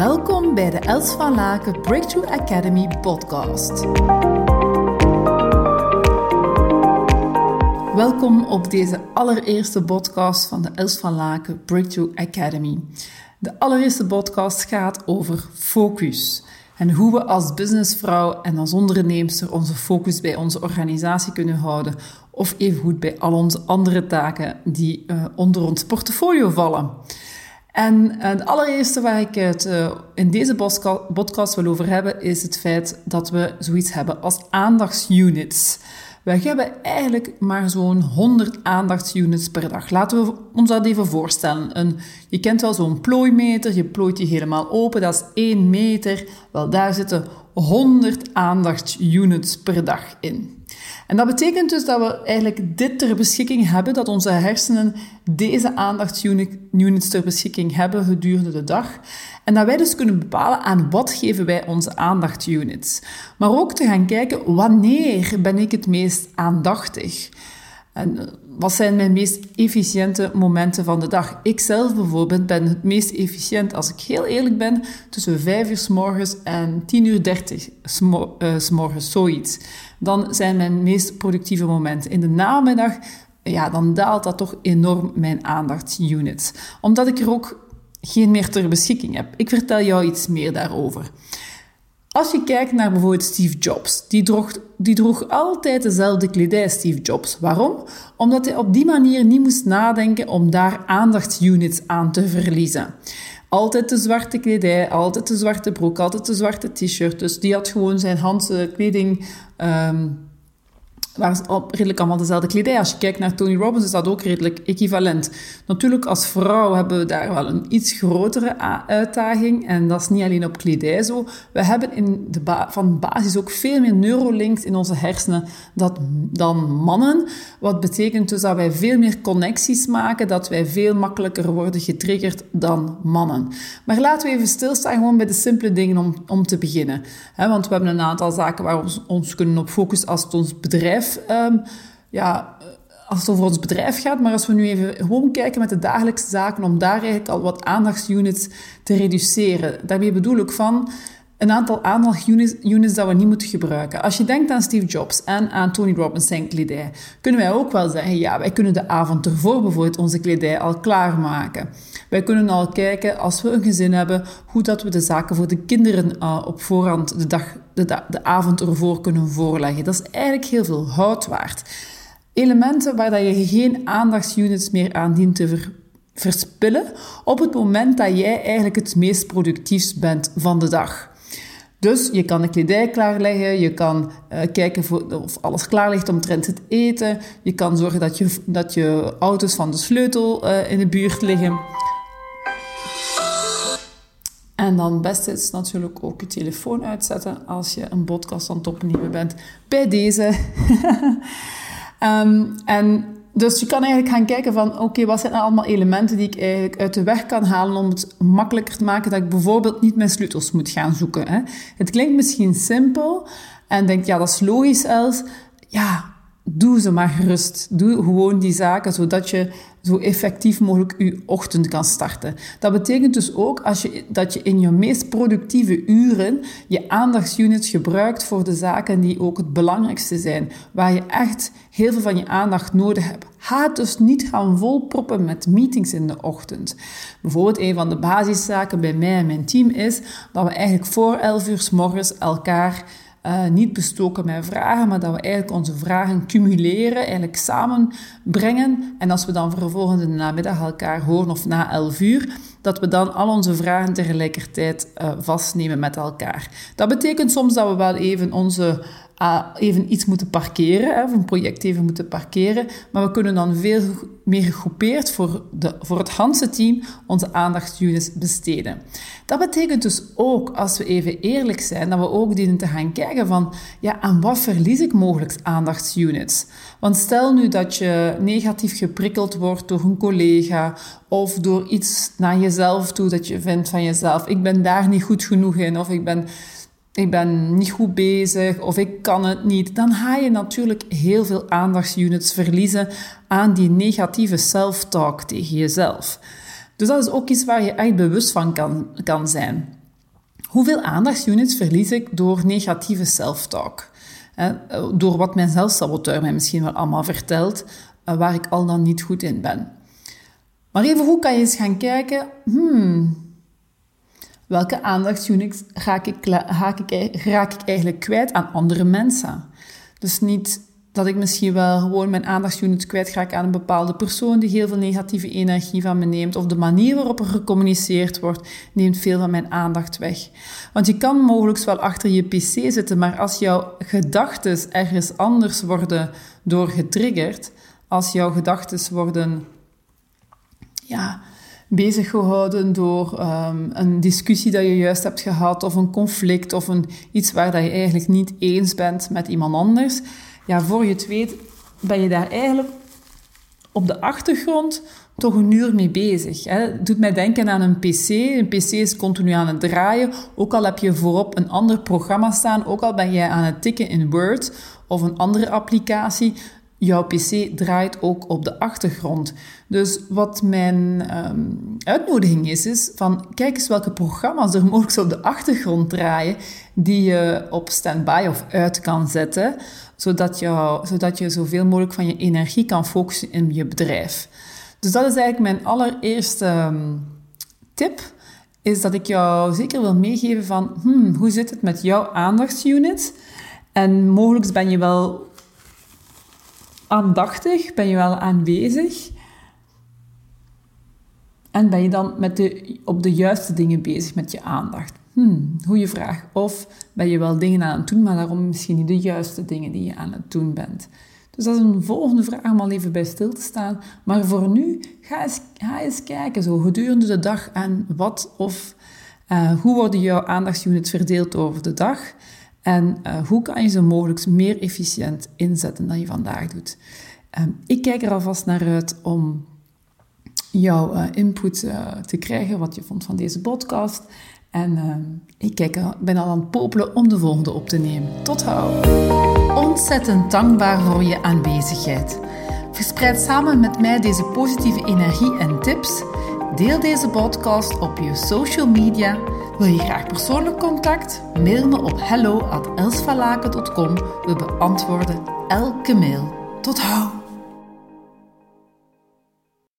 Welkom bij de Els van Laken Breakthrough Academy podcast. Welkom op deze allereerste podcast van de Els van Laken Breakthrough Academy. De allereerste podcast gaat over focus en hoe we als businessvrouw en als onderneemster onze focus bij onze organisatie kunnen houden of evengoed bij al onze andere taken die uh, onder ons portfolio vallen. En het allereerste waar ik het uh, in deze podcast wil over hebben, is het feit dat we zoiets hebben als aandachtsunits. Wij hebben eigenlijk maar zo'n 100 aandachtsunits per dag. Laten we ons dat even voorstellen. Een, je kent wel zo'n plooimeter, je plooit die helemaal open, dat is 1 meter. Wel, daar zitten 100 aandachtsunits per dag in. En dat betekent dus dat we eigenlijk dit ter beschikking hebben, dat onze hersenen deze aandachtsunits ter beschikking hebben gedurende de dag. En dat wij dus kunnen bepalen aan wat geven wij onze aandachtsunits. Maar ook te gaan kijken, wanneer ben ik het meest aandachtig? En eh, wat zijn mijn meest efficiënte momenten van de dag? Ik zelf bijvoorbeeld ben het meest efficiënt, als ik heel eerlijk ben, tussen 5 uur s morgens en 10 uur 30 eh, s morgens, zoiets. Dan zijn mijn meest productieve momenten. In de namiddag, ja, dan daalt dat toch enorm mijn aandachtsunits. Omdat ik er ook geen meer ter beschikking heb. Ik vertel jou iets meer daarover. Als je kijkt naar bijvoorbeeld Steve Jobs, die droeg, die droeg altijd dezelfde kledij, Steve Jobs. Waarom? Omdat hij op die manier niet moest nadenken om daar aandachtsunits aan te verliezen. Altijd de zwarte kledij, altijd de zwarte broek, altijd de zwarte t-shirt. Dus die had gewoon zijn handse kleding um, waren op redelijk allemaal dezelfde kledij. Als je kijkt naar Tony Robbins is dat ook redelijk equivalent. Natuurlijk, als vrouw hebben we daar wel een iets grotere uitdaging. En dat is niet alleen op kledij zo. We hebben in de van basis ook veel meer neurolinks in onze hersenen dat, dan mannen. Wat betekent dus dat wij veel meer connecties maken, dat wij veel makkelijker worden getriggerd dan mannen. Maar laten we even stilstaan gewoon bij de simpele dingen om, om te beginnen. want we hebben een aantal zaken waar we ons kunnen op focussen als het ons bedrijf Ehm, ja, als het over ons bedrijf gaat, maar als we nu even gewoon kijken met de dagelijkse zaken, om daar eigenlijk al wat aandachtsunits te reduceren. Daarmee bedoel ik van een aantal aandachtsunits units dat we niet moeten gebruiken. Als je denkt aan Steve Jobs en aan Tony Robbins zijn kledij, kunnen wij ook wel zeggen, ja, wij kunnen de avond ervoor bijvoorbeeld onze kledij al klaarmaken. Wij kunnen al kijken, als we een gezin hebben, hoe dat we de zaken voor de kinderen uh, op voorhand de, dag, de, de avond ervoor kunnen voorleggen. Dat is eigenlijk heel veel hout waard. Elementen waar dat je geen aandachtsunits meer aan dient te ver, verspillen op het moment dat jij eigenlijk het meest productiefst bent van de dag. Dus je kan de kledij klaarleggen, je kan uh, kijken of alles klaar ligt omtrent het eten, je kan zorgen dat je, dat je auto's van de sleutel uh, in de buurt liggen. En dan het beste is natuurlijk ook je telefoon uitzetten als je een podcast aan het opnemen bent. Bij deze. um, en dus je kan eigenlijk gaan kijken van, oké, wat zijn nou allemaal elementen die ik eigenlijk uit de weg kan halen om het makkelijker te maken dat ik bijvoorbeeld niet mijn sleutels moet gaan zoeken. Hè? Het klinkt misschien simpel en denk, ja, dat is logisch, Els. Ja, doe ze maar gerust. Doe gewoon die zaken zodat je zo effectief mogelijk je ochtend kan starten. Dat betekent dus ook als je, dat je in je meest productieve uren je aandachtsunits gebruikt voor de zaken die ook het belangrijkste zijn, waar je echt heel veel van je aandacht nodig hebt. Ga dus niet gaan volproppen met meetings in de ochtend. Bijvoorbeeld een van de basiszaken bij mij en mijn team is dat we eigenlijk voor 11 uur s morgens elkaar uh, niet bestoken met vragen, maar dat we eigenlijk onze vragen cumuleren, eigenlijk samenbrengen. En als we dan vervolgens in de namiddag elkaar horen of na 11 uur, dat we dan al onze vragen tegelijkertijd uh, vastnemen met elkaar. Dat betekent soms dat we wel even onze uh, even iets moeten parkeren, hè, of een project even moeten parkeren. Maar we kunnen dan veel meer gegroepeerd voor, de, voor het Hanse team onze aandachtsunits besteden. Dat betekent dus ook, als we even eerlijk zijn, dat we ook dienen te gaan kijken van, ja, aan wat verlies ik mogelijk aandachtsunits? Want stel nu dat je negatief geprikkeld wordt door een collega of door iets naar jezelf toe dat je vindt van jezelf, ik ben daar niet goed genoeg in of ik ben ik ben niet goed bezig of ik kan het niet, dan ga je natuurlijk heel veel aandachtsunits verliezen aan die negatieve self-talk tegen jezelf. Dus dat is ook iets waar je echt bewust van kan, kan zijn. hoeveel aandachtsunits verlies ik door negatieve self-talk? Door wat mijn zelfsaboteur mij misschien wel allemaal vertelt, eh, waar ik al dan niet goed in ben. Maar even hoe kan je eens gaan kijken, hmm, welke aandachtsunits raak ik, ik, eigenlijk kwijt aan andere mensen? Dus niet dat ik misschien wel gewoon mijn aandachtsunit kwijtraak aan een bepaalde persoon die heel veel negatieve energie van me neemt, of de manier waarop er gecommuniceerd wordt, neemt veel van mijn aandacht weg. Want je kan mogelijk wel achter je pc zitten, maar als jouw gedachten ergens anders worden door getriggerd, als jouw gedachten worden ja, bezig gehouden door um, een discussie dat je juist hebt gehad, of een conflict, of een, iets waar dat je eigenlijk niet eens bent met iemand anders, ja, voor je het weet ben je daar eigenlijk op de achtergrond toch een uur mee bezig. Hè. Het doet mij denken aan een PC. Een PC is continu aan het draaien. Ook al heb je voorop een ander programma staan, ook al ben jij aan het tikken in Word of een andere applicatie, jouw PC draait ook op de achtergrond. Dus wat mijn ehm, uitnodiging is, is van kijk eens welke programma's er mogelijk op de achtergrond draaien, die je op standby of uit kan zetten, zodat, jou, zodat je zoveel mogelijk van je energie kan focussen in je bedrijf. Dus dat is eigenlijk mijn allereerste ehm, tip, is dat ik jou zeker wil meegeven van hmm, hoe zit het met jouw aandachtsunit? En mogelijk ben je wel aandachtig, ben je wel aanwezig. En ben je dan met de, op de juiste dingen bezig met je aandacht? Hmm, goede vraag. Of ben je wel dingen aan het doen, maar daarom misschien niet de juiste dingen die je aan het doen bent? Dus dat is een volgende vraag om al even bij stil te staan. Maar voor nu, ga eens, ga eens kijken zo gedurende de dag en wat of uh, hoe worden jouw aandachtsunits verdeeld over de dag? En uh, hoe kan je ze mogelijk meer efficiënt inzetten dan je vandaag doet? Um, ik kijk er alvast naar uit om jouw uh, input uh, te krijgen, wat je vond van deze podcast. En ehm, ik kijk, ben al aan het popelen om de volgende op te nemen. Tot hou! Ontzettend dankbaar voor je aanwezigheid. Verspreid samen met mij deze positieve energie en tips. Deel deze podcast op je social media wil je graag persoonlijk contact? Mail me op hello@elsvalaken.com. We beantwoorden elke mail. Tot hou!